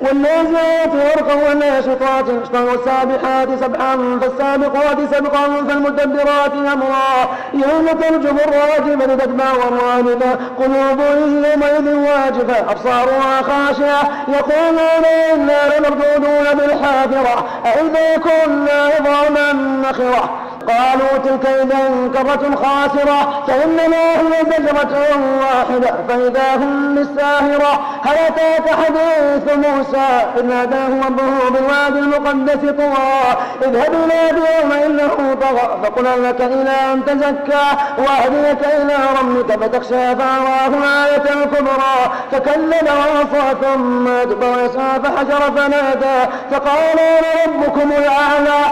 والنازعات غرقا والناشطات نشطا والسابحات سبحا فالسابقات سبقا فالمدبرات أمرا. يوم ترجم الراجفة تتبع الرادفة قلوب يومئذ واجفة أبصارها خاشعة. يقولون إنا لمردودون بالحافرة. أئذا كنا عظاما نخرة. قالوا تلك إذا كرة خاسرة فإنما هي زجرة واحدة فإذا هم بالساهرة. هل أتاك حديث موسى؟ إذ ناداه ربه بالوادي المقدس طوى. اذهب إلى فرعون إنه طغى فقل لك إلى أن تزكى؟ وأهديك إلى ربك فتخشى فأراه الآية الكبرى. فكلم وعصى ثم أدبر يسعى فحجر فنادى فقال أنا ربكم الأعلى.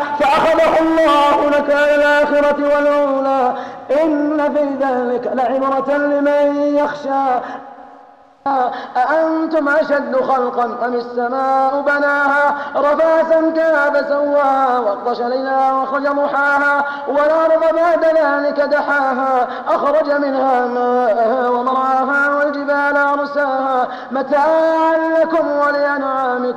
والأولى إن في ذلك لعبرة لمن يخشى. أأنتم أشد خلقا أم السماء بناها؟ رفع سمكها فسواها وأغطش ليلها وأخرج ضحاها والأرض بعد ذلك دحاها أخرج منها ماءها ومرعاها والجبال أرساها. متاعا لكم ولأنعامكم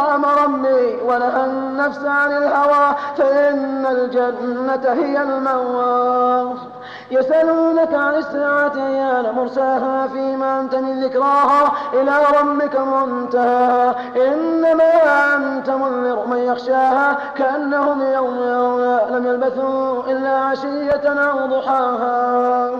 مقام ربي ونهى النفس عن الهوى فإن الجنة هي المأوى يسألونك عن الساعة أيان مرساها فيما أنت من ذكراها. إلى ربك منتهى. إنما أنت منذر من يخشاها كأنهم يوم لم يلبثوا إلا عشية أو ضحاها.